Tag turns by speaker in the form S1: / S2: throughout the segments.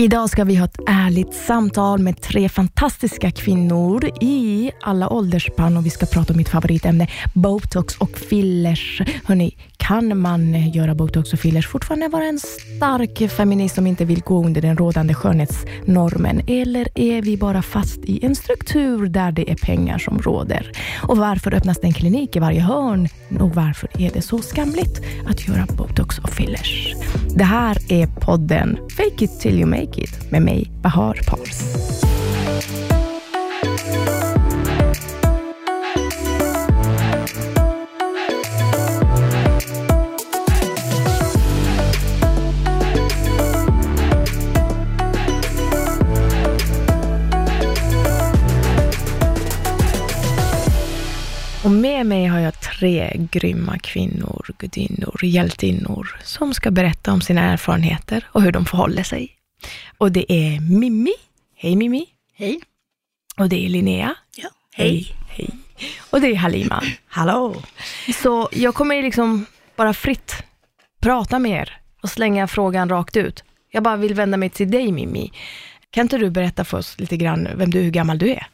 S1: Idag ska vi ha ett ärligt samtal med tre fantastiska kvinnor i alla åldersspann och vi ska prata om mitt favoritämne, botox och fillers. Hörrni, kan man göra botox och fillers fortfarande vara en stark feminist som inte vill gå under den rådande skönhetsnormen? Eller är vi bara fast i en struktur där det är pengar som råder? Och varför öppnas det en klinik i varje hörn? Och varför är det så skamligt att göra botox och fillers? Det här är podden Fake it till you make it med mig, Bahar Pars. Och med mig har jag tre grymma kvinnor, gudinnor, hjältinnor som ska berätta om sina erfarenheter och hur de förhåller sig. Och det är Mimmi. Hej Mimmi.
S2: Hej.
S1: Och det är Linnea.
S2: Ja.
S1: Hej. Hej. Och det är Halima.
S2: Hallå.
S1: Så jag kommer liksom bara fritt prata med er och slänga frågan rakt ut. Jag bara vill vända mig till dig Mimmi. Kan inte du berätta för oss lite grann vem du hur gammal du är?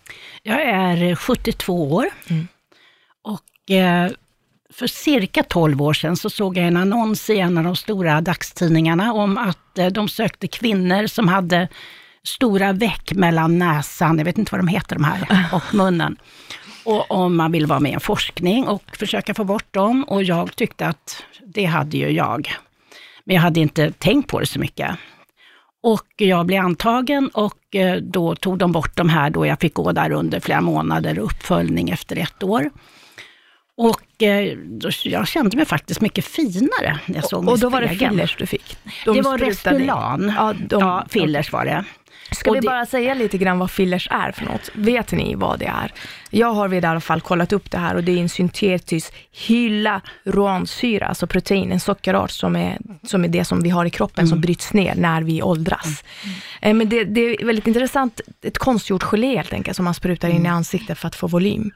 S2: Jag är 72 år
S1: Mm.
S2: Och eh, för cirka 12 år sedan så såg jag en annons i en av de stora dagstidningarna om att eh, de sökte kvinnor som hade stora veck mellan näsan, jag vet inte vad de heter de här, och munnen. Och om man vill vara med i en forskning och försöka få bort dem. Och jag tyckte att det hade ju jag. Men jag hade inte tänkt på det så mycket. Och jag blev antagen och eh, då tog de bort de här då jag fick gå där under flera månader, uppföljning efter ett år. Och eh, då, jag kände mig faktiskt mycket finare när jag såg mig
S1: Och då var det fillers du fick? De
S2: Det var. Restylan.
S1: Ja, de,
S2: ja, fillers var det.
S1: Ska
S2: Och
S1: vi
S2: det-
S1: bara säga lite grann vad fillers är för något? Vet ni vad det är? Jag har vid i alla fall kollat upp det här och det är en syntetisk hyaluronsyra, alltså protein, en sockerart som är, som är det som vi har i kroppen
S2: Mm.
S1: som bryts ner när vi åldras. Eh, Men det, det är väldigt intressant, ett konstgjort gelé helt enkelt som man sprutar
S2: Mm.
S1: in i ansiktet för att få volym.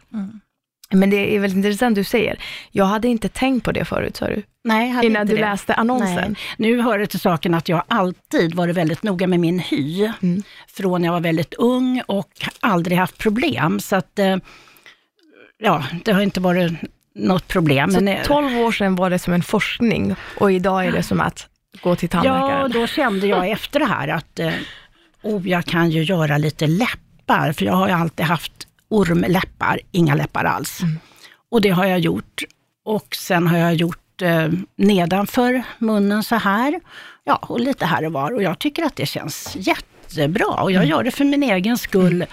S1: Men det är väldigt intressant du säger. Jag hade inte tänkt på det förut, sa du?
S2: Nej, hade
S1: Innan
S2: inte
S1: du
S2: det.
S1: läste annonsen.
S2: Nej. Nu hör det till saken att jag alltid varit väldigt noga med min hy.
S1: Mm.
S2: Från jag var väldigt ung och aldrig haft problem. Så att, eh, ja, det har inte varit något problem.
S1: Så
S2: men, eh,
S1: 12 år sedan var det som en forskning och idag är det som att gå till
S2: Ja,
S1: tandläkaren.
S2: då kände jag efter det här att eh, oh, jag kan ju göra lite läppar, för jag har ju alltid haft ormläppar, inga läppar alls.
S1: Mm.
S2: Och det har jag gjort. Och sen har jag gjort eh, nedanför munnen så här, ja, och lite här och var. Och jag tycker att det känns jättebra och jag gör det för min egen skull.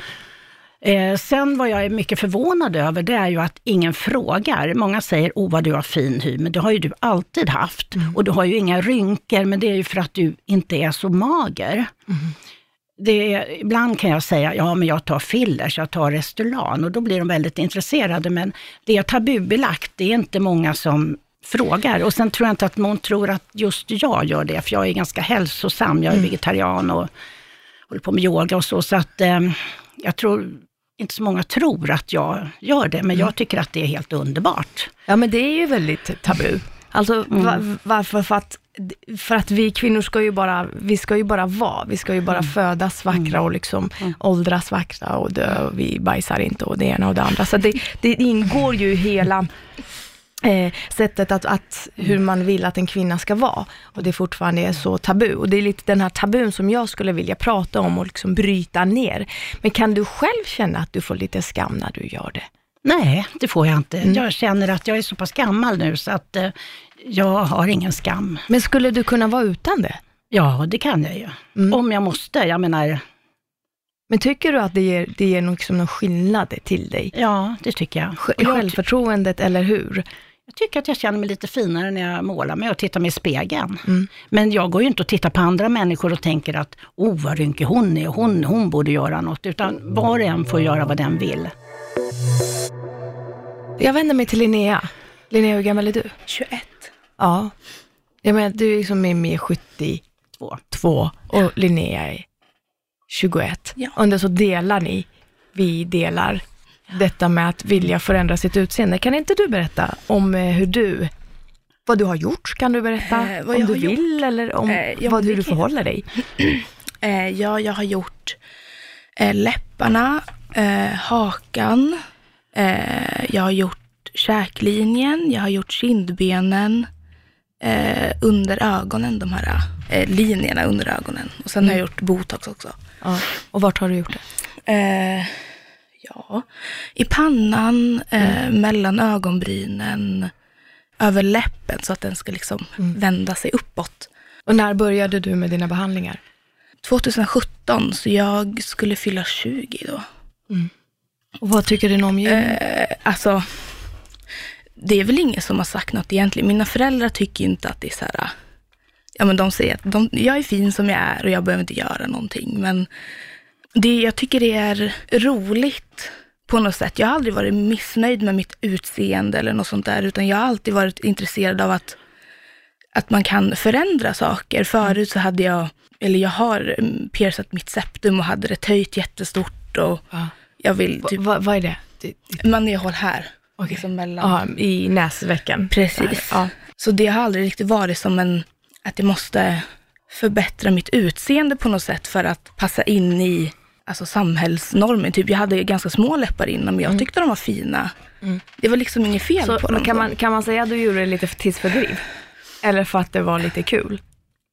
S2: Eh, sen vad jag är mycket förvånad över, det är ju att ingen frågar. Många säger, oh vad du har fin hy, men det har ju du alltid haft. Och du har ju inga rynkor, men det är ju för att du inte är så mager. Det är, ibland kan jag säga, ja men jag tar fillers, jag tar Restylan och då blir de väldigt intresserade. Men det är tabubelagt, det är inte många som frågar. Och sen tror jag inte att någon tror att just jag gör det, för jag är ganska hälsosam, jag är vegetarian och håller på med yoga och så. Så att eh, jag tror inte så många tror att jag gör det, men jag tycker att det är helt underbart.
S1: Ja, men det är ju väldigt tabu. Alltså
S2: Mm.
S1: va- varför? För att, för att vi kvinnor ska ju bara, vi ska ju bara vara, vi ska ju bara
S2: Mm.
S1: födas vackra och liksom åldras vackra och dö och vi bajsar inte och det ena och det andra. Så det, det ingår ju hela eh, sättet att, att hur man vill att en kvinna ska vara. Och det fortfarande är så tabu. Och det är lite den här tabun som jag skulle vilja prata om och liksom bryta ner. Men kan du själv känna att du får lite skam när du gör det?
S2: Nej, det får jag inte.
S1: Mm.
S2: Jag känner att jag är så pass gammal nu så att eh, jag har ingen skam.
S1: Men skulle du kunna vara utan det?
S2: Ja, det kan jag ju.
S1: Mm.
S2: Om jag måste. Jag menar,
S1: Men tycker du att det ger, det ger liksom någon skillnad till dig?
S2: ja, det tycker jag.
S1: Sj- Självförtroendet, eller hur?
S2: jag tycker att jag känner mig lite finare när jag målar mig och tittar mig i spegeln.
S1: Mm.
S2: Men jag går ju inte och tittar på andra människor och tänker att, oh vad rynkig hon är, hon, hon borde göra något. Utan var och en får göra vad den vill.
S1: Jag vänder mig till Linnea. Linnea, hur gammal är du?
S2: 21.
S1: Ja. Jag menar, du är liksom med, med 72
S2: Två.
S1: och Linnea är 21.
S2: Ja.
S1: Och så delar ni, vi delar detta med att vilja förändra sitt utseende. Kan inte du berätta om eh, hur du, vad du har gjort? Kan du berätta?
S3: Eh, vad
S1: om
S3: jag
S1: du vill eller om
S3: Eh, ja,
S1: vad, hur du
S3: jag.
S1: förhåller dig?
S3: Eh, ja, jag har gjort eh, läpparna, eh, hakan, eh, jag har gjort käklinjen, jag har gjort kindbenen, eh, under ögonen, de här eh, linjerna under ögonen. Och sen har jag gjort botox också.
S1: Ja. Och vart har du gjort det?
S3: Eh, ja, i pannan, eh, mellan ögonbrynen, över läppen så att den ska liksom vända sig uppåt.
S1: Och när började du med dina behandlingar?
S3: 2017, så jag skulle fylla 20 då.
S1: Och vad tycker din omgivning?
S3: Eh, alltså, det är väl ingen som har sagt något egentligen. Mina föräldrar tycker inte att det är så här, ja men de säger att de, jag är fin som jag är och jag behöver inte göra någonting. Men det, jag tycker det är roligt på något sätt. Jag har aldrig varit missnöjd med mitt utseende eller något sånt där, utan jag har alltid varit intresserad av att, att man kan förändra saker. Förut så hade jag, eller jag har mm, piercat mitt septum och hade det töjt jättestort och
S1: Ja.
S3: jag vill
S1: Va-
S3: typ,
S1: va- vad är det? det, det
S3: manehål här. Liksom mellan.
S1: ja, I näsvecken?
S3: Precis.
S1: Ja.
S3: Så det har aldrig riktigt varit som en, att jag måste förbättra mitt utseende på något sätt för att passa in i alltså, samhällsnormen. Typ, jag hade ganska små läppar innan, men jag tyckte de var fina. Det var liksom inget fel
S1: Så
S3: på dem.
S1: kan
S3: då.
S1: man, kan man säga att du gjorde det lite för tidsfördriv? Eller för att det var lite kul?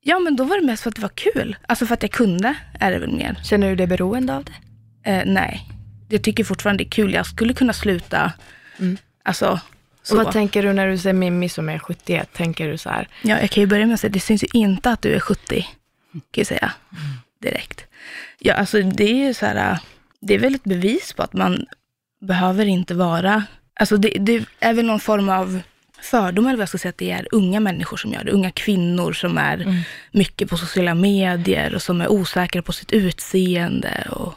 S3: Ja, men då var det mest för att det var kul. Alltså för att jag kunde, är det väl mer.
S1: Känner du dig beroende av det?
S3: Eh, nej, jag tycker fortfarande det är kul. Jag skulle kunna sluta, alltså så.
S1: Och vad tänker du när du ser Mimmi som är 71? Tänker du så här,
S3: Ja, jag kan ju börja med att säga, det syns ju inte att du är 70, kan jag säga direkt. Ja, alltså det är ju så här, det är väl ett bevis på att man behöver inte vara, alltså det, det är väl någon form av fördom, eller vad jag ska säga, att det är unga människor som gör det. Unga kvinnor som är mycket på sociala medier och som är osäkra på sitt utseende. Och,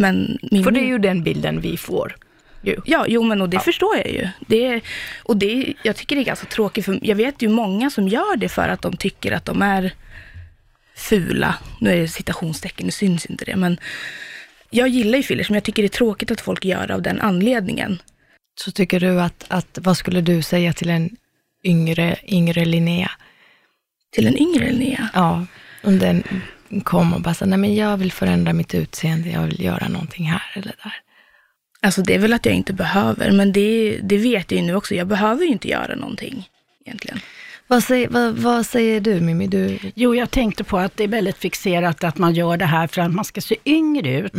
S3: men min,
S1: för det är ju den bilden vi får. Ju.
S3: Ja, jo men och det förstår jag ju. Det och det, jag tycker det är ganska tråkigt, för jag vet ju många som gör det för att de tycker att de är fula. Nu är det citationstecken, det syns inte det, men jag gillar ju fillers, men jag tycker det är tråkigt att folk gör det av den anledningen.
S1: Så tycker du att, att, vad skulle du säga till en yngre, yngre Linnea?
S3: Till en yngre Linnea.
S1: Ja, om den kom och bara sa, nej men jag vill förändra mitt utseende, jag vill göra någonting här eller där.
S3: Alltså det är väl att jag inte behöver, men det, det vet jag ju nu också. Jag behöver ju inte göra någonting egentligen.
S1: Vad säger, vad, vad säger du Mimmi? Du,
S2: Jo, jag tänkte på att det är väldigt fixerat att man gör det här för att man ska se yngre ut.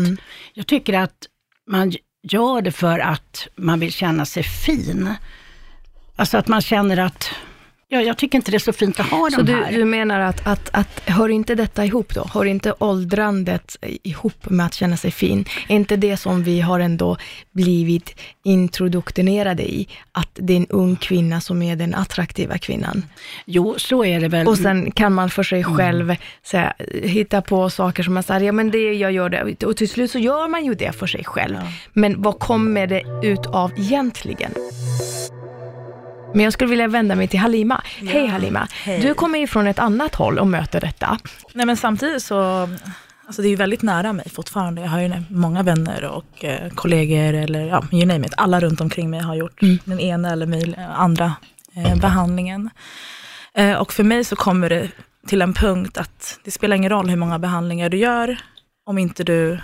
S2: Jag tycker att man gör det för att man vill känna sig fin. Alltså att man känner att, ja, jag tycker inte det är så fint att ha
S1: så
S2: de
S1: du,
S2: här.
S1: du menar att, att, att, hör inte detta ihop då? Hör inte åldrandet ihop med att känna sig fin? Är inte det som vi har ändå blivit introduktionerade i, att det är en ung kvinna som är den attraktiva kvinnan?
S2: Jo, så är det väl.
S1: Och sen kan man för sig själv säga, hitta på saker som man säger, ja men det jag gör det, och till slut så gör man ju det för sig själv. Men vad kommer det ut av egentligen? Men jag skulle vilja vända mig till Halima. Hej Halima,
S4: hej.
S1: du kommer ju från ett annat håll och möter detta.
S4: Nej men samtidigt så, alltså det är ju väldigt nära mig fortfarande. Jag har ju många vänner och eh, kollegor eller ja, you name it. Alla runt omkring mig har gjort den ena eller andra eh, behandlingen. Eh, och för mig så kommer det till en punkt att det spelar ingen roll hur många behandlingar du gör, om inte du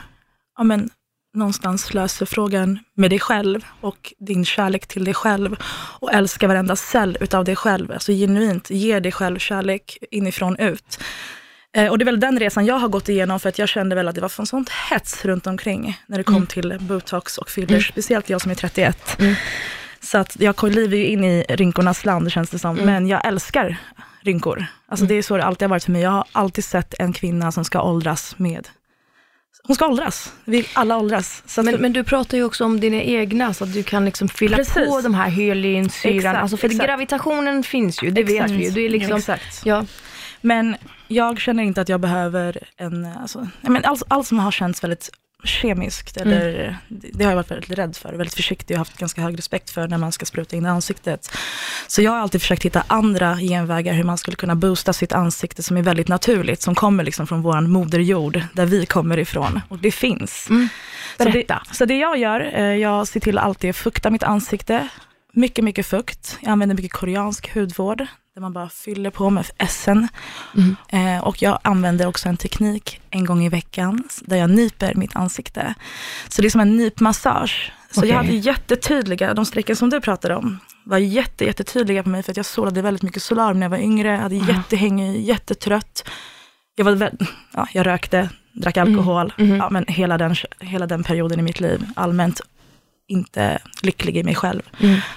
S4: ja, men, någonstans löser frågan med dig själv och din kärlek till dig själv och älskar varenda cell utav dig själv. Alltså genuint, ge dig själv kärlek inifrån ut. Eh, och det är väl den resan jag har gått igenom för att jag kände väl att det var en sånt hets runt omkring när det kom till botox och fillers, speciellt jag som är 31. Så att jag kliver ju in i rynkornas land känns det som, men jag älskar rynkor. Alltså det är så det alltid har varit för mig. Jag har alltid sett en kvinna som ska åldras med hon ska åldras, vi alla åldras. Så att
S1: Men, men du pratar ju också om dina egna, så att du kan liksom fylla
S4: Precis.
S1: på de här hyaluronsyran.
S4: Exakt,
S1: Alltså för
S4: exakt.
S1: gravitationen finns ju, det vet
S4: Exakt.
S1: vi ju. Det är liksom,
S4: Exakt.
S1: Ja.
S4: Men jag känner inte att jag behöver en, alltså, men allt, allt som har känts väldigt kemiskt, eller, det, det har jag varit väldigt rädd för, väldigt försiktig och haft ganska hög respekt för när man ska spruta in i ansiktet. Så jag har alltid försökt hitta andra genvägar hur man skulle kunna boosta sitt ansikte som är väldigt naturligt, som kommer liksom från vår moderjord, där vi kommer ifrån. Och det finns. Så
S1: Berätta.
S4: det, så det jag gör, eh, jag ser till att alltid fukta mitt ansikte. Mycket, mycket fukt. Jag använder mycket koreansk hudvård. Där man bara fyller på med SN. Eh, och jag använder också en teknik en gång i veckan där jag nyper mitt ansikte. Så det är som en nypmassage. Så
S1: Okej.
S4: jag hade jättetydliga, de strecken som du pratade om, var jätte, jättetydliga på mig för att jag solade väldigt mycket solarium när jag var yngre, jag hade jättehängig, jättetrött. Jag, var väl, ja, jag rökte, drack alkohol, Ja, men hela den, hela den perioden i mitt liv, allmänt inte lycklig i mig själv.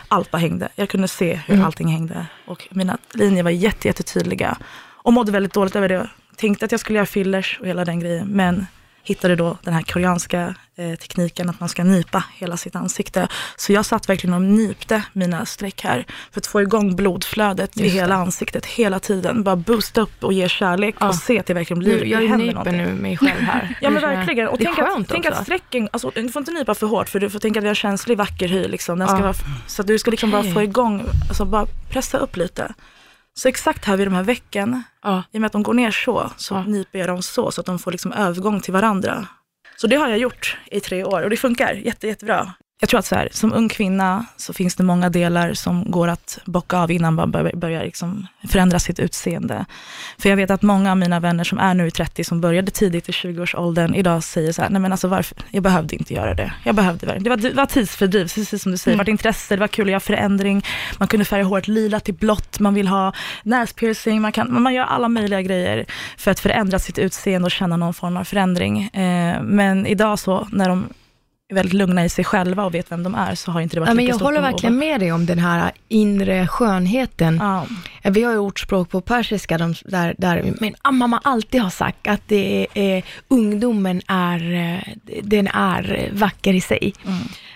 S4: Allt bara hängde. Jag kunde se hur allting hängde. Och mina linjer var jätte, jättetydliga. Och mådde väldigt dåligt över det. Tänkte att jag skulle göra fillers och hela den grejen. Men hittade då den här koreanska eh, tekniken att man ska nypa hela sitt ansikte. Så jag satt verkligen och nypte mina streck här för att få igång blodflödet i hela ansiktet hela tiden. Bara boosta upp och ge kärlek
S1: Ja.
S4: och se att det verkligen blir,
S1: jag
S4: det händer
S1: nyper
S4: någonting.
S1: nu mig själv här.
S4: Ja men
S1: Det
S4: verkligen. Och
S1: det
S4: tänk, att, tänk att strecken, alltså, du får inte nypa för hårt för du får tänka att vi har känslig vacker hy. Liksom. Den ska
S1: Ja.
S4: vara, så du ska liksom bara
S1: Okej.
S4: få igång, alltså bara pressa upp lite. Så exakt här vid de här vecken,
S1: Ja.
S4: i och med att de går ner så, så
S1: Ja.
S4: nyper jag dem så, så att de får liksom övergång till varandra. Så det har jag gjort i tre år och det funkar jätte, jättebra. Jag tror att så här, som ung kvinna så finns det många delar som går att bocka av innan man bör- börjar liksom förändra sitt utseende. För jag vet att många av mina vänner som är nu i 30, som började tidigt i 20-årsåldern, idag säger så här, nej men alltså varför, jag behövde inte göra det. Jag behövde verkligen, det var, det var tidsfördriv, precis som du säger, det var intresse, det var kul att göra förändring, man kunde färga håret lila till blått, man vill ha näspiercing, man, kan, man gör alla möjliga grejer för att förändra sitt utseende och känna någon form av förändring. Eh, men idag så, när de är väldigt lugna i sig själva och vet vem de är, så har inte det varit
S1: Ja, men
S4: lika
S1: jag
S4: stort
S1: håller verkligen med dig om den här inre skönheten.
S4: Ja.
S1: Vi har ju ordspråk på persiska de, där, där min mamma alltid har sagt att det är, ungdomen är, eh, den är vacker i sig.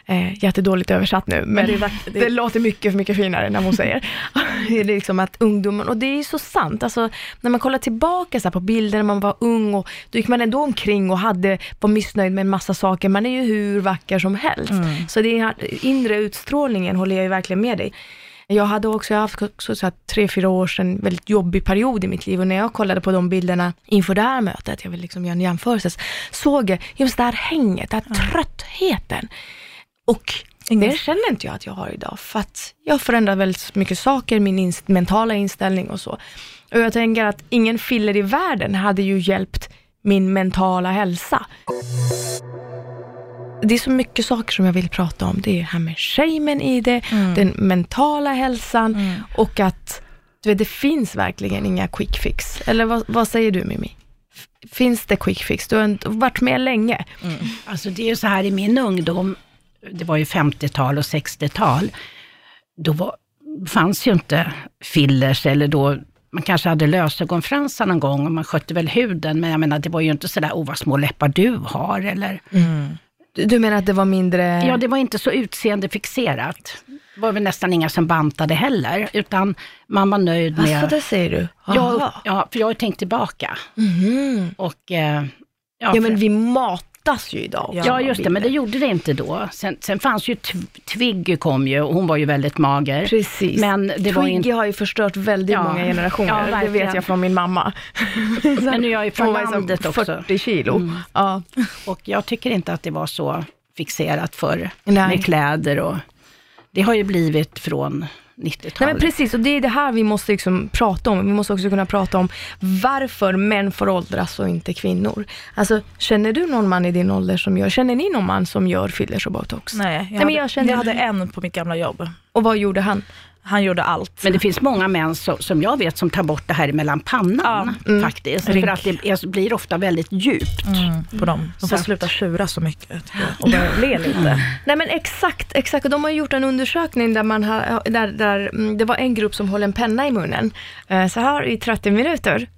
S1: Eh, jättedåligt översatt nu, men,
S4: det
S1: det,
S4: är vack- det-
S1: låter mycket, mycket finare när hon säger. det är liksom att ungdomen, och det är så sant, alltså när man kollar tillbaka så på bilder när man var ung och då gick man ändå omkring och hade, var missnöjd med en massa saker, man är ju hur vacker som helst. Så det är, inre utstrålningen håller jag ju verkligen med dig. Jag hade också jag haft också så här, tre, fyra år sedan väldigt jobbig period i mitt liv och när jag kollade på de bilderna inför det här mötet, jag vill liksom göra en jämförelse, såg jag just det här hänget, den här tröttheten. Och
S4: Ingen-
S1: det känner inte jag att jag har idag, för att jag förändrar väldigt mycket saker, min inst- mentala inställning och så. Och jag tänker att ingen filler i världen hade ju hjälpt min mentala hälsa. Det är så mycket saker som jag vill prata om. Det är det här med shamen i det, den mentala hälsan och att du vet, det finns verkligen inga quick fix. Eller vad, vad säger du Mimi? Finns det quick fix? Du har inte- varit med länge.
S2: Alltså det är ju så här i min ungdom, det var ju 50-tal och 60-tal, då var, fanns ju inte fillers eller då, man kanske hade lösögonfransar någon gång och man skötte väl huden, men jag menar det var ju inte sådär, oh vad små läppar du har eller,
S1: Du, du menar att det var mindre...
S2: ja det var inte så utseendefixerat. Det var väl nästan inga som bantade heller, utan man var nöjd med...
S1: Alltså det säger du?
S2: jag, ja, för jag har tänkt tillbaka.
S1: Mhm.
S2: Och, eh,
S1: Ja
S2: för-
S1: men vi matas ju idag.
S2: Ja, just det, men det gjorde det inte då. Sen, sen fanns ju Tw- Twiggy kom ju och hon var ju väldigt mager.
S1: Precis.
S2: Men det var
S1: Twiggy
S2: inte...
S1: har ju förstört väldigt
S2: Ja.
S1: många generationer.
S2: Ja,
S1: det vet jag från min mamma.
S2: Men nu är jag ju från
S1: var
S2: landet också.
S1: 40 kilo. Ja.
S2: Och jag tycker inte att det var så fixerat för
S1: Nej.
S2: med kläder och det har ju blivit från
S1: Nej
S2: 90-talet.
S1: men precis, och det är det här vi måste liksom prata om. Vi måste också kunna prata om varför män får åldras och inte kvinnor. Alltså, känner du någon man i din ålder som gör, känner ni någon man som gör fillers och botox?
S4: Nej, jag,
S1: Nej, men
S4: hade,
S1: jag känner-
S4: jag hade en på mitt gamla jobb.
S1: Och vad gjorde han?
S4: Han gjorde allt.
S2: Men det finns många män som, som jag vet som tar bort det här mellan pannan faktiskt.
S4: Rink.
S2: För att det är, blir ofta väldigt djupt.
S4: Mm, på dem. De
S2: Så
S4: får sluta tjura så mycket och börja le lite.
S1: Nej men exakt, exakt. Och de har gjort en undersökning där, man har, där, där mm, det var en grupp som höll en penna i munnen. Eh, Så här i 30 minuter.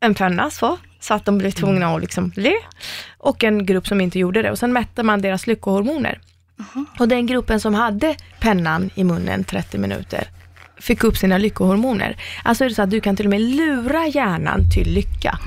S1: En penna så, så att de blev tvungna att liksom le. Och en grupp som inte gjorde det. Och sen mätte man deras lyckohormoner. Och den gruppen som hade pennan i munnen 30 minuter fick upp sina lyckohormoner. Alltså är det så att du kan till och med lura hjärnan till lycka.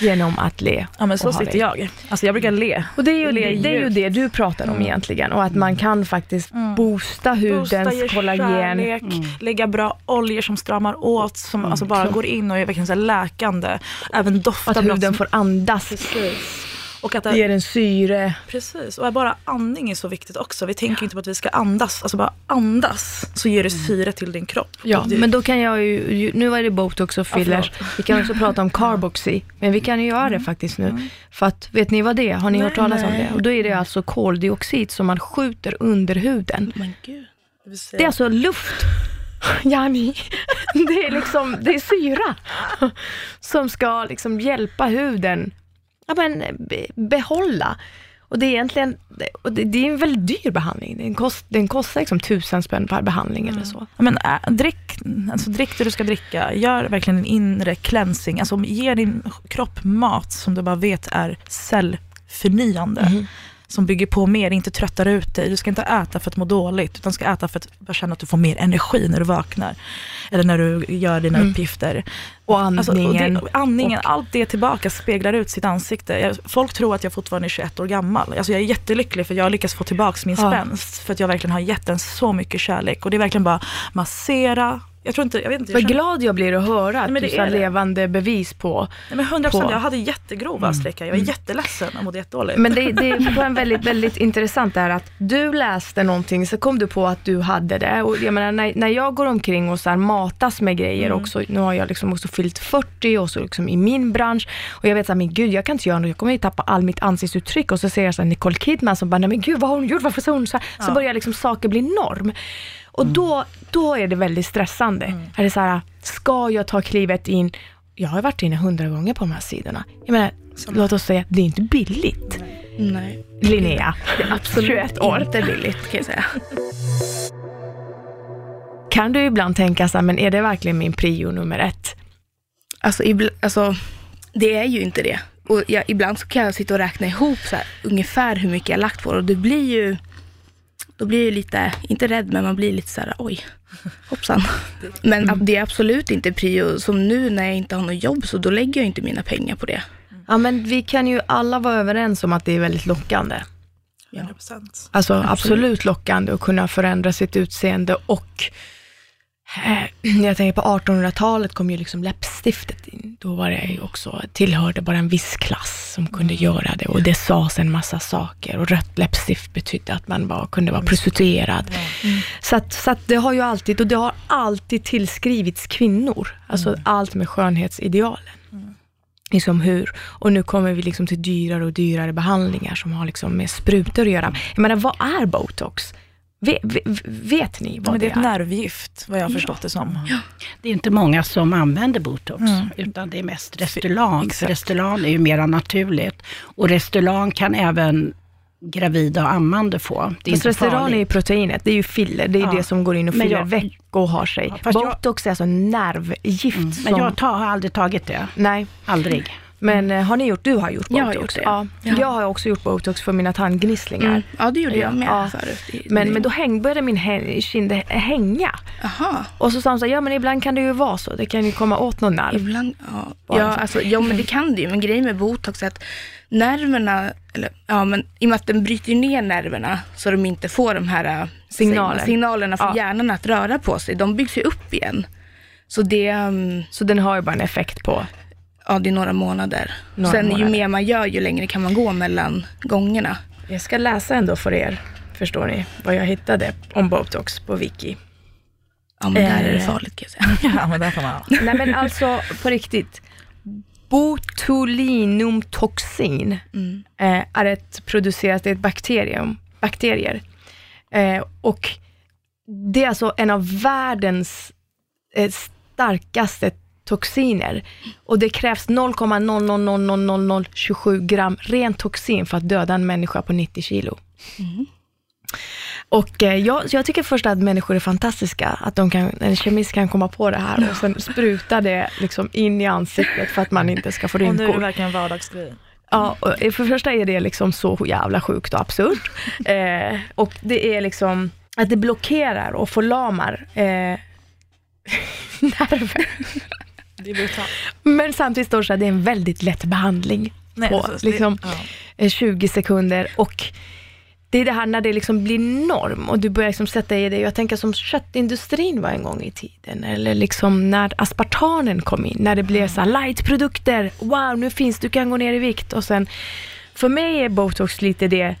S1: Genom att le.
S4: Ja men så sitter
S1: det.
S4: jag. Alltså jag brukar le.
S1: Och det är ju,
S4: Le
S1: det, är ju det du pratar om egentligen och att man kan faktiskt boosta hudens
S4: Boosta, ge
S1: kollagen.
S4: kärlek, lägga bra oljor som stramar åt, som alltså bara går in och är verkligen så läkande. Även dofta
S1: Att huden
S4: som-
S1: får andas.
S4: Precis. Och att
S1: Det
S4: det,
S1: ger en syre.
S4: precis, och bara andning är så viktigt också. Vi tänker inte på att vi ska andas, alltså bara andas så ger det syre till din kropp.
S1: Ja,
S4: det,
S1: men då kan jag ju, nu var det botox och fillers.
S4: Ja,
S1: vi kan också prata om carboxy, men vi kan ju göra det faktiskt nu. För att, vet ni vad det är? Har ni
S4: Nej,
S1: hört talas om det? Och då är det alltså koldioxid som man skjuter under huden.
S3: Men gud.
S4: det
S1: Det är alltså luft. Jani, det är liksom, det är syra som ska liksom hjälpa huden ja, men, be- behålla. Och det är egentligen, och det, det är en väldigt dyr behandling. Den, kost, den kostar liksom tusen spänn per behandling eller så.
S4: Ja, Men äh, drick, alltså drick det du ska dricka. Gör verkligen en inre cleansing. Alltså ge din kropp mat som du bara vet är cellförnyande. Som bygger på mer, inte tröttar ut dig. Du ska inte äta för att må dåligt, utan ska äta för att känna att du får mer energi när du vaknar. Eller när du gör dina uppgifter.
S1: Och
S4: Alltså, och
S1: andningen.
S4: det, andningen, allt det tillbaka speglar ut sitt ansikte. Folk tror att jag fortfarande är 21 år gammal. Alltså jag är jättelycklig för jag har lyckats få tillbaka min
S1: Ja.
S4: spänst. För att jag verkligen har gett den så mycket kärlek. Och det är verkligen bara massera. Jag tror inte, jag vet inte.
S1: Vad glad jag blir att höra att du är
S4: är det.
S1: levande bevis på.
S4: nej, men 100 procent, jag hade jättegrova sträckor. Jag var jätteledsen och mådde jättedåligt.
S1: Men det, det är en väldigt, väldigt intressant det här att du läste någonting, så kom du på att du hade det. Och jag menar, när, när jag går omkring och så här matas med grejer också, nu har jag liksom också fyllt 40 och så liksom i min bransch. Och jag vet att men gud, jag kan inte göra något, jag kommer ju tappa all mitt ansiktsuttryck. Och så ser jag så här Nicole Kidman som bara, nej men gud vad har hon gjort, varför sa hon så här? Så börjar liksom saker bli norm. Och då, då är det väldigt stressande. Är det så här, ska jag ta klivet in? Jag har varit inne hundra gånger på de här sidorna. Jag menar, låt oss säga, det är inte billigt.
S3: Nej.
S1: Linnea,
S3: Det är absolut
S1: 21 år.
S3: inte billigt kan jag säga.
S1: Kan du ibland tänka så här, men är det verkligen min prio nummer ett?
S3: Alltså, ibl- alltså, det är ju inte det. Och jag, ibland så kan jag sitta och räkna ihop så här, ungefär hur mycket jag lagt på det. Och det blir ju, då blir jag lite, inte rädd, men man blir lite så här, oj, hoppsan. Men ab- det är absolut inte prio. Som nu när jag inte har något jobb, så då lägger jag inte mina pengar på det.
S1: Ja, men vi kan ju alla vara överens om att det är väldigt lockande.
S4: 100%.
S1: Alltså absolut, lockande att kunna förändra sitt utseende och jag tänker på 1800-talet kom ju liksom läppstiftet in. Då var det ju också, tillhörde bara en viss klass som kunde göra det och det sades en massa saker och rött läppstift betydde att man bara kunde vara prostituerad. Så, att, så att det har ju alltid, och det har alltid tillskrivits kvinnor, alltså allt med skönhetsidealen. Liksom hur, och nu kommer vi liksom till dyrare och dyrare behandlingar som har liksom med sprutor att göra. Jag menar, vad är botox? Vet, ni vad
S4: Men det
S1: det
S4: är ett
S1: är?
S4: nervgift, vad jag har förstått det som.
S2: Det är inte många som använder botox,
S1: Mm.
S2: utan det är mest Restylane. För Restylane är ju mera naturligt. Och Restylane kan även gravida och ammande få. Det är
S1: Fast
S2: inte
S1: Restylane är ju proteinet, det är ju filler, det är
S2: Ja.
S1: det som går in och
S2: Men
S1: fyller
S2: jag-
S1: veck och har sig.
S2: fast jag-
S1: Botox är alltså nervgift
S2: Men
S1: som...
S2: jag tar, har aldrig tagit det.
S1: Nej,
S2: Aldrig.
S1: Men eh, har ni gjort, du har gjort botox?
S3: Jag har gjort det.
S1: Ja.
S3: Ja.
S1: Jag har också gjort botox för mina tandgnisslingar.
S3: Mm. Ja, det gjorde
S1: Ja,
S3: jag med
S1: ja.
S3: förut. Det-
S1: Men,
S3: det-
S1: men då häng, började min kind hänga.
S3: Aha.
S1: Och så sa han så här, ja men ibland kan det ju vara så, det kan ju komma åt någon nerv.
S3: Ibland, ja.
S1: Bara
S3: Ja,
S1: så.
S3: alltså, ja, men det kan det ju. Men grejen med botox är att nerverna, eller ja, men i och med att den bryter ner nerverna så de inte får de här äh,
S1: Signaler.
S3: signalerna för
S1: Ja.
S3: hjärnan att röra på sig. De byggs ju upp igen. Så det, um,
S1: Så den har ju bara en effekt på...
S3: ja, det är några månader.
S1: Några
S3: Sen
S1: månader.
S3: ju mer man gör, ju längre kan man gå mellan gångerna.
S1: Jag ska läsa ändå för er, förstår ni, vad jag hittade om botox på Wiki.
S3: Ja, men där är det
S1: Eh.
S3: farligt kan jag säga.
S4: Ja, men där kan man...
S1: Nej men alltså på riktigt. Botulinumtoxin
S3: Mm.
S1: eh, är ett producerat i ett bakterium, bakterier. Eh, och det är alltså en av världens eh, starkaste toxiner. Och det krävs 0,0000027 gram ren toxin för att döda en människa på 90 kilo. Och eh, jag, jag tycker först att människor är fantastista, att de kan, en kemist kan komma på det här och sen spruta det liksom in i ansiktet för att man inte ska få
S4: Och nu är det
S1: rynkor.
S4: verkligen en vardagsgrej.
S1: Ja, för det första är det liksom så jävla sjukt och absurt. Eh, och det är liksom att det blockerar och förlamar eh, nerver.
S4: Det är brutalt.
S1: Men samtidigt står det så att det är en väldigt lätt behandling
S4: Nej,
S1: på
S4: alltså, det-
S1: liksom,
S4: ja.
S1: eh, 20 sekunder. Och det är det här när det liksom blir norm och du börjar liksom sätta i det. Jag tänker som köttindustrin var en gång i tiden. Eller liksom när aspartanen kom in. När det blev så här lightprodukter. Wow, nu finns du kan gå ner i vikt. Och sen för mig är botox lite det,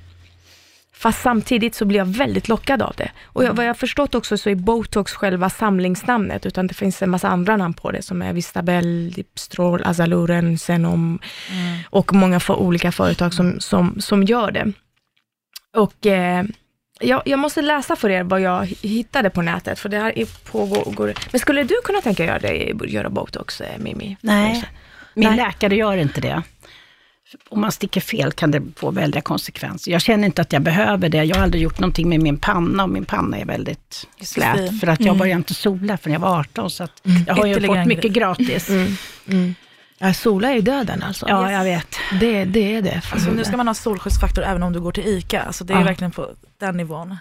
S1: fast samtidigt så blir jag väldigt lockad av det. Och jag, vad jag har förstått också så är botox själva samlingsnamnet, utan det finns en massa andra namn på det, som är Vistabel, Dipstrol, Azaluren, Zenom och många för, olika företag som, som, som gör det. Och eh, jag, jag måste läsa för er vad jag hittade på nätet, för det här är pågår. Men skulle du kunna tänka göra, det, göra botox, eh, Mimi?
S2: Nej, min
S1: Nej.
S2: läkare gör inte det. Om man sticker fel kan det få väldiga konsekvenser. Jag känner inte att jag behöver det. Jag har aldrig gjort någonting med min panna och min panna är väldigt slät.
S4: fin.
S2: För att jag började inte sola förrän jag var 18, så att jag har ju fått mycket gratis.
S1: Ja, sola är döden alltså.
S2: Ja, jag vet.
S1: Det, det är det.
S4: Alltså, nu ska man ha solskyddsfaktor även om du går till ICA. Alltså, det är
S1: Ja.
S4: verkligen på den nivån.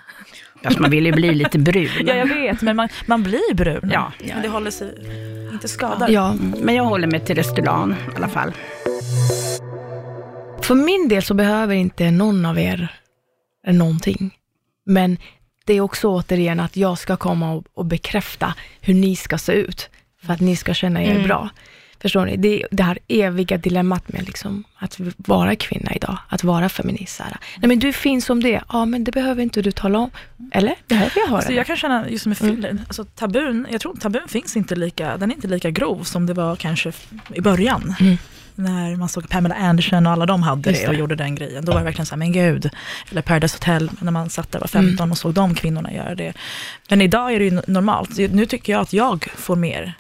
S2: Fast man vill ju bli lite brun.
S4: Ja, jag vet, men man, man blir brun.
S2: Ja.
S4: Men det håller sig inte skadar.
S1: Ja,
S2: Men jag håller mig till Restylane i alla fall.
S1: För min del så behöver inte någon av er någonting. Men det är också återigen att jag ska komma och, och bekräfta hur ni ska se ut, för att ni ska känna er bra. Förstår ni? Det det här eviga dilemmat med liksom att vara kvinna idag, att vara feminist. här. Nej men du är fin som det Ja, men det behöver inte du tala om. Eller? Behöver jag höra
S4: Alltså
S1: det?
S4: jag kan känna just med filler, alltså tabun, jag tror tabun finns inte lika, den är inte lika grov som det var kanske i början.
S1: Mm.
S4: När man såg Pamela Anderson och alla de hade det och gjorde den grejen. Då var det verkligen så här, men gud. Eller Paradise Hotel, när man satt där var 15
S1: Mm.
S4: och såg de kvinnorna göra det. Men idag är det ju normalt. Nu tycker jag att jag får mer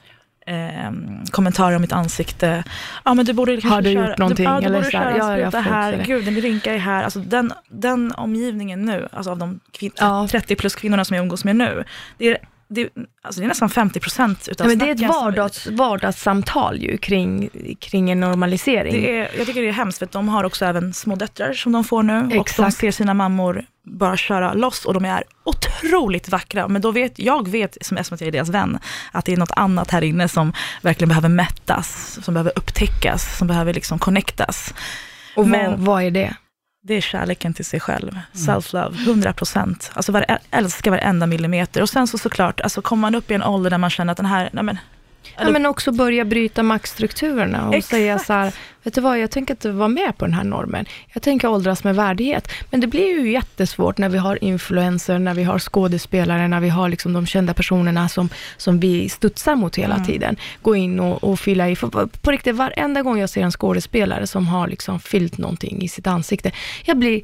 S4: eh, kommentarer om mitt ansikte. Ja men du borde kanske
S1: Har du
S4: köra,
S1: gjort någonting?
S4: Du, ja, du
S1: Eller
S4: borde
S1: så här,
S4: köra
S1: ja, jag
S4: här,
S1: det.
S4: gud din rynka är här. Alltså den, den omgivningen nu, alltså av de kvin-
S1: Ja.
S4: 30 plus kvinnorna som jag umgås med nu, det är, det, alltså det är nästan 50 procent utav
S1: men det är ett vardags, vardagssamtal ju kring, kring en normalisering.
S4: det är, jag tycker det är hemskt för de har också även små döttrar som de får nu och de
S1: Exakt.
S4: ser sina mammor bara köra loss och de är otroligt vackra. Men då vet, jag vet, som eftersom jag är deras vän, att det är något annat här inne som verkligen behöver mättas, som behöver upptäckas, som behöver liksom connectas.
S1: och
S4: men-
S1: vad, vad är det?
S4: Det är kärleken till sig själv. Self-love, 100 procent. Alltså var, älska varenda millimeter. Och sen så såklart, alltså kommer man upp i en ålder där man känner att den här, nej men,
S1: Ja, men också börja bryta maktstrukturerna och
S4: Exakt.
S1: säga så här, vet du vad, jag tänker inte vara med på den här normen. Jag tänker åldras med värdighet. Men det blir ju jättesvårt när vi har influencer, när vi har skådespelare, när vi har liksom de kända personerna som, som vi studsar mot hela tiden. Gå in och, och fylla i. För på, riktigt, varenda gång jag ser en skådespelare som har liksom fyllt någonting i sitt ansikte, jag blir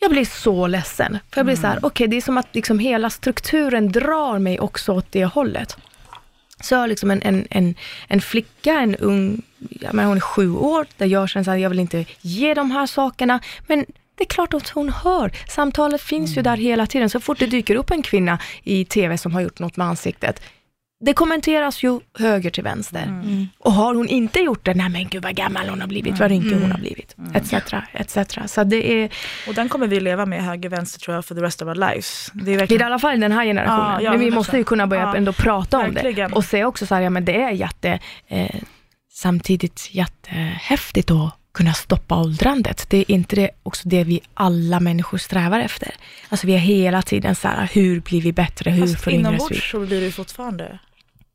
S1: jag blir så ledsen. För jag blir så här, okej, det är som att liksom hela strukturen drar mig också åt det hållet. Så jag har liksom en, en, en, en flicka, en ung, ja, men hon är sju år, där jag känner att jag vill inte ge de här sakerna, men det är klart att hon hör. Samtalet finns ju där hela tiden. Så fort det dyker upp en kvinna i TV som har gjort något med ansiktet, det kommenteras ju höger till vänster. Och har hon inte gjort det, nej men gud vad gammal hon har blivit, vad rynkig hon har blivit, etc. etc. Så det är,
S4: och den kommer vi leva med höger-vänster tror jag för the rest of our lives. Det är
S1: Det är
S4: verkligen,
S1: i alla fall den här generationen.
S4: Ja, ja,
S1: men vi
S4: 100%.
S1: måste ju kunna börja
S4: Ja,
S1: ändå prata om
S4: verkligen.
S1: det. Och säga också så här, ja men det är jätte, eh, samtidigt jättehäftigt att kunna stoppa åldrandet. Det är inte det också det vi alla människor strävar efter. Alltså vi är hela tiden så här, hur blir vi bättre, hur
S4: fast
S1: föryngras vi?
S4: inombords så blir du fortfarande,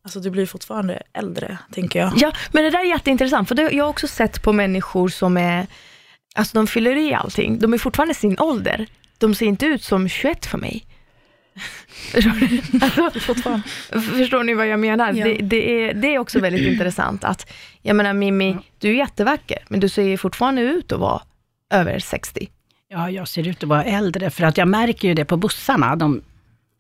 S4: alltså du blir fortfarande äldre, tänker jag.
S1: Ja, men det där är jätteintressant, för det, jag har också sett på människor som är, alltså de fyller i allting. De är fortfarande sin ålder. De ser inte ut som 21 för mig. Förstår ni? Alltså. Förstår ni vad jag menar?
S3: Ja.
S1: Det, det, är, det är också väldigt intressant att, jag menar Mimmi, du är jättevacker, men du ser fortfarande ut att vara över 60.
S2: Ja, jag ser ut att vara äldre, för att jag märker ju det på bussarna. De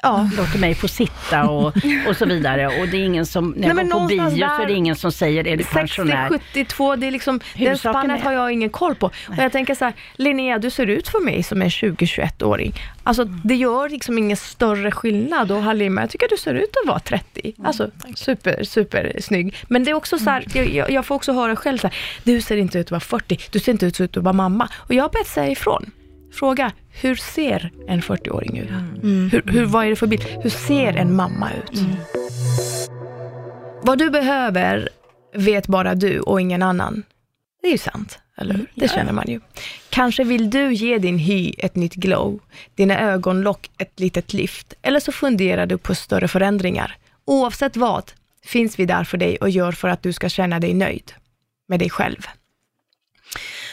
S1: Ja.
S2: låter mig få sitta och, och så vidare. Och det är ingen som, när jag
S1: Nej,
S2: går på bio så är det ingen som säger, är du
S1: 60,
S2: pensionär?
S1: 72, det är liksom, den
S2: Huvudsaken
S1: spannet har jag ingen koll på. Och jag tänker så här, Linnea, du ser ut för mig som en 20-21-åring. Alltså det gör liksom ingen större skillnad. Och Halima, jag tycker du ser ut att vara 30. Alltså super, super snygg. Men det är också så här, jag, jag- jag får också höra själv så här, du ser inte ut att vara 40, du ser inte ut att vara mamma. Och jag har bett säga ifrån. Fråga, hur ser en 40-åring ut? Hur, hur, vad är det för bild? Hur ser en mamma ut? Vad du behöver vet bara du och ingen annan. Det är ju sant, eller hur? Det känner man ju. Kanske vill du ge din hy ett nytt glow, dina ögonlock ett litet lyft, eller så funderar du på större förändringar. Oavsett vad, finns vi där för dig och gör för att du ska känna dig nöjd med dig själv.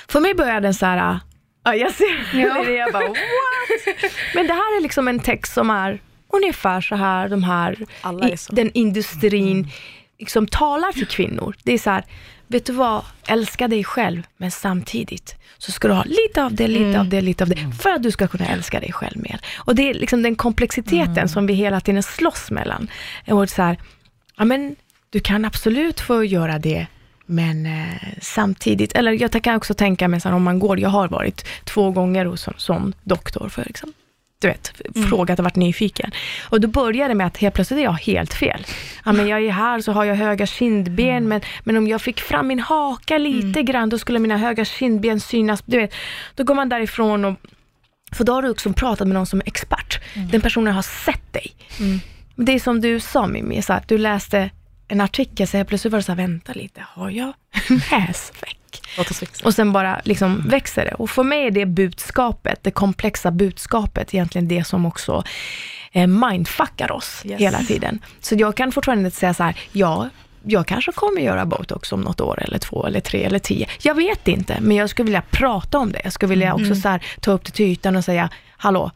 S1: För mig började den så här, ja jag ser ja. det, jag bara what? Men det här är liksom en text som är ungefär så här, de här, i, den industrin liksom talar till kvinnor. Det är så här, vet du vad, älska dig själv, men samtidigt så ska du ha lite av det, lite av det, lite av det, för att du ska kunna älska dig själv mer. Och det är liksom den komplexiteten som vi hela tiden slåss mellan. Och så här, ja men du kan absolut få göra det, men eh, samtidigt, eller jag kan också tänka mig så här, om man går, jag har varit två gånger hos en sån doktor för liksom, du vet, frågat och varit nyfiken. Och då började det med att helt plötsligt är jag helt fel. Ja, men jag är här så har jag höga kindben, men, men om jag fick fram min haka lite grann, då skulle mina höga kindben synas. Du vet, då går man därifrån och för då har du också pratat med någon som är expert. Den personen har sett dig. Det är som du sa Mimmi, så att du läste en artikel, så helt plötsligt var det så här, vänta lite, har jag näsveck? Och sen bara liksom växer det. Och för mig är det budskapet, det komplexa budskapet, egentligen det som också eh, mindfuckar oss
S4: Yes.
S1: hela tiden. Så jag kan fortfarande inte säga så här, ja, jag kanske kommer göra botox om något år, eller två, eller tre, eller tio. Jag vet inte, men jag skulle vilja prata om det. Jag skulle vilja också så här, ta upp det till ytan och säga, hallå,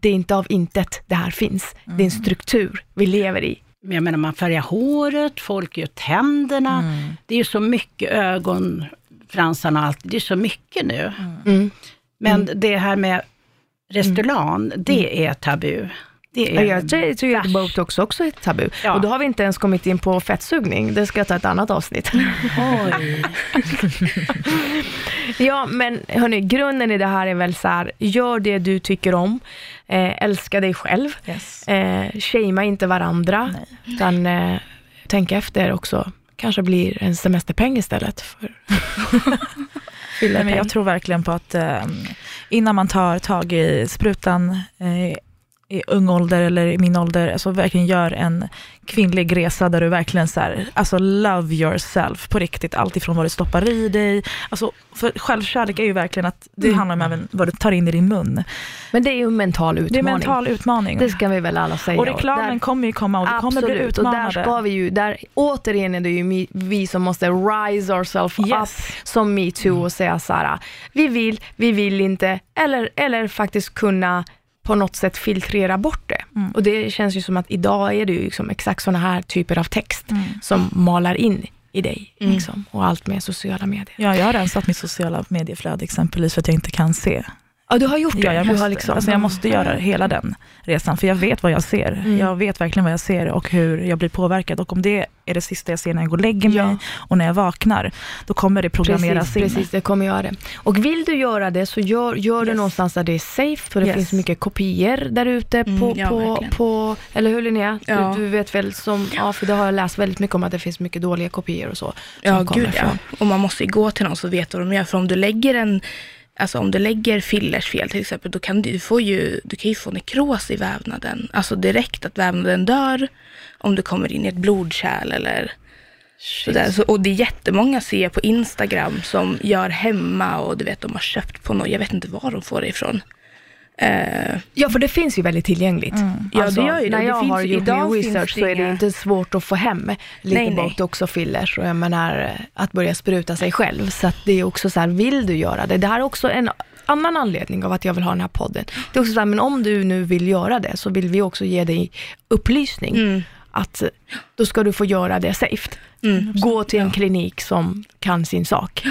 S1: det är inte av intet det här finns. Det är en struktur vi lever i.
S2: Men jag menar, man färgar håret, folk gör tänderna. Det är ju så mycket ögonfransarna och allt. Det är så mycket nu.
S1: Mm.
S2: Men det här med Restylane, det är tabu. Det är
S1: Jag tror tror att botox också är ett tabu.
S2: Ja.
S1: Och då har vi inte ens kommit in på fettsugning. Det ska jag ta ett annat avsnitt.
S2: Oj.
S1: Ja, men hörni, grunden i det här är väl så här, gör det du tycker om, eh, älska dig själv,
S4: Yes.
S1: eh, shamea inte varandra,
S4: Nej.
S1: utan eh, tänk efter också. Kanske blir en semesterpeng istället för
S4: Nej, men jag tror verkligen på att eh, innan man tar tag i sprutan eh, i ung ålder eller i min ålder, alltså verkligen gör en kvinnlig resa där du verkligen så här, alltså love yourself på riktigt, allt ifrån vad du stoppar i dig, alltså för självkärlek är ju verkligen att det
S1: Mm.
S4: handlar om även vad du tar in i din mun.
S1: Men det är ju en mental utmaning.
S4: Det är en mental utmaning.
S1: Det ska vi väl alla säga.
S4: och reklamen
S1: Där-
S4: kommer ju komma och vi kommer bli
S1: Absolut, och där
S4: utmanade.
S1: ska vi ju, där, återigen är det ju vi som måste rise ourselves
S4: Yes.
S1: up som metoo och säga så här, vi vill, vi vill inte, eller, eller faktiskt kunna på något sätt filtrera bort det.
S4: Mm.
S1: Och det känns ju som att idag är det ju liksom exakt sådana här typer av text
S4: Mm.
S1: som malar in i dig.
S3: Mm.
S1: Liksom, och allt med sociala medier.
S4: Ja, jag har rensat mitt sociala medieflöde exempelvis för att jag inte kan se.
S1: Ja, du har gjort det.
S4: Ja, jag, måste,
S1: liksom,
S4: alltså jag måste göra hela den resan, för jag vet vad jag ser.
S1: Mm.
S4: Jag vet verkligen vad jag ser och hur jag blir påverkad. Och om det är det sista jag ser när jag går och lägger mig
S1: Ja.
S4: och när jag vaknar, då kommer det programmeras
S1: Precis,
S4: in.
S1: precis, det kommer göra det. Och vill du göra det så gör, gör det
S4: Yes.
S1: någonstans där det är safe, för det
S4: Yes.
S1: finns mycket kopior där ute
S3: Mm,
S1: på,
S3: ja,
S1: på, på, eller hur Linnea?
S3: Ja.
S1: Du, du vet väl som, ja för det har jag läst väldigt mycket om att det finns mycket dåliga kopior och så.
S3: Ja, gud ja. Och man måste ju gå till någon som vet vad de gör. För om du lägger en, alltså om du lägger fillers fel till exempel, då kan du, får ju, du kan ju få nekros i vävnaden. Alltså direkt att vävnaden dör om du kommer in i ett blodkärl eller sådär. Så, och det är jättemånga ser jag på Instagram som gör hemma och du vet de har köpt på något, jag vet inte var de får det ifrån. Eh,
S1: Ja, för det finns ju väldigt tillgängligt.
S4: Mm.
S3: Ja, det gör ju det.
S1: När
S3: Det
S1: jag
S3: finns
S1: har gjort min research
S3: det
S1: så är det inte svårt att få hem lite botox och fillers och jag menar att börja spruta sig själv. Så att det är också så här, vill du göra det? Det här är också en annan anledning av att jag vill ha den här podden. Det är också så här, men om du nu vill göra det så vill vi också ge dig upplysning.
S3: mm,
S1: Att då ska du få göra det safe.
S3: mm.
S1: Gå till en klinik som kan sin sak.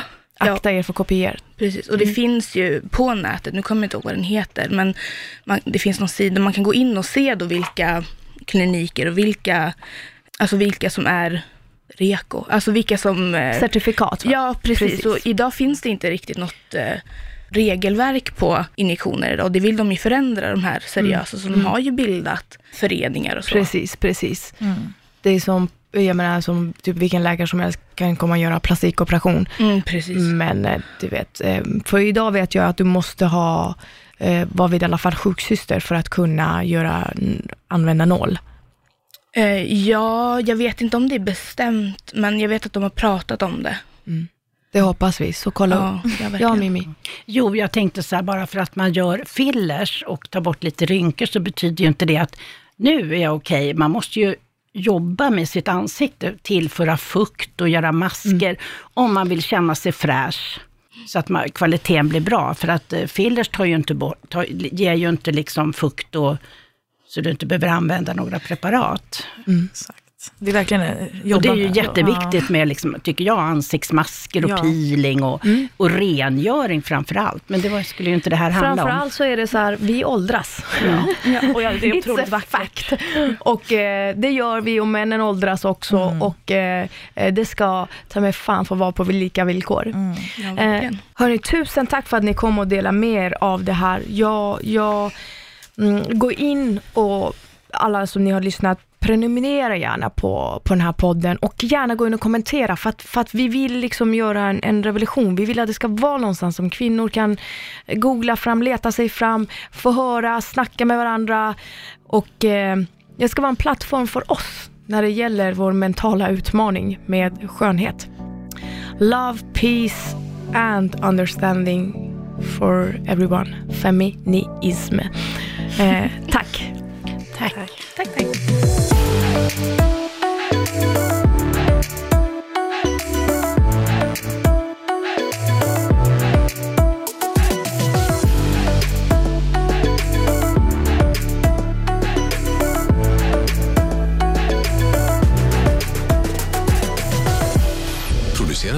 S3: Ja.
S1: Akta er för kopior.
S3: Precis, och det finns ju på nätet, nu kommer jag inte ihåg vad den heter, men man, det finns någon sida man kan gå in och se då vilka kliniker och vilka, alltså vilka som är reko, alltså vilka som... eh,
S1: Certifikat va?
S3: Ja, precis.
S1: Precis.
S3: Och idag finns det inte riktigt något eh, regelverk på injektioner och det vill de ju förändra de här seriösa, så de har ju bildat föreningar och så.
S1: Precis, precis.
S4: Mm.
S1: Det är som, jag menar, som typ vilken läkare som helst kan komma och göra plastikoperation.
S3: Mm, precis.
S1: Men eh, du vet, eh, för idag vet jag att du måste ha, eh, vara vid i alla fall sjuksyster för att kunna göra, använda nål.
S3: Ja, jag vet inte om det är bestämt, men jag vet att de har pratat om det.
S1: Det hoppas vi, så kolla
S3: Ja,
S1: upp.
S3: ja,
S1: Ja. Mimmi.
S2: Jo, jag tänkte så här, bara för att man gör fillers och tar bort lite rynkor så betyder ju inte det att nu är jag okej. Man måste ju jobba med sitt ansikte, tillföra fukt och göra masker om man vill känna sig fräsch. så att man, kvaliteten blir bra. För att eh, fillers tar ju inte bort, tar, ger ju inte liksom fukt och, så du inte behöver använda några preparat.
S4: Exakt. Det är verkligen eh, jobba
S2: Och det är ju
S4: med-
S2: jätteviktigt med, liksom, tycker jag, ansiktsmasker och
S4: Ja.
S2: peeling och, och rengöring framför allt. Men det var, skulle ju inte det här handla om.
S1: Framförallt så är det så här, vi åldras.
S4: Ja. Och ja, det är otroligt vackert.
S1: fact. Och eh, det gör vi och männen åldras också och eh, eh, det ska ta mig fan få vara på lika villkor.
S3: Ja,
S1: Eh, hörni, tusen tack för att ni kom och delade med er av det här. Jag, jag mm, gå in och alla som ni har lyssnat, prenumerera gärna på, på den här podden och gärna gå in och kommentera för att, för att vi vill liksom göra en, en revolution. Vi vill att det ska vara någonstans som kvinnor kan googla fram, leta sig fram, få höra, snacka med varandra och eh, det ska vara en plattform för oss när det gäller vår mentala utmaning med skönhet. Love, peace and understanding for everyone. Feminism. Eh, tack.
S2: Tack.
S3: Tack, tack.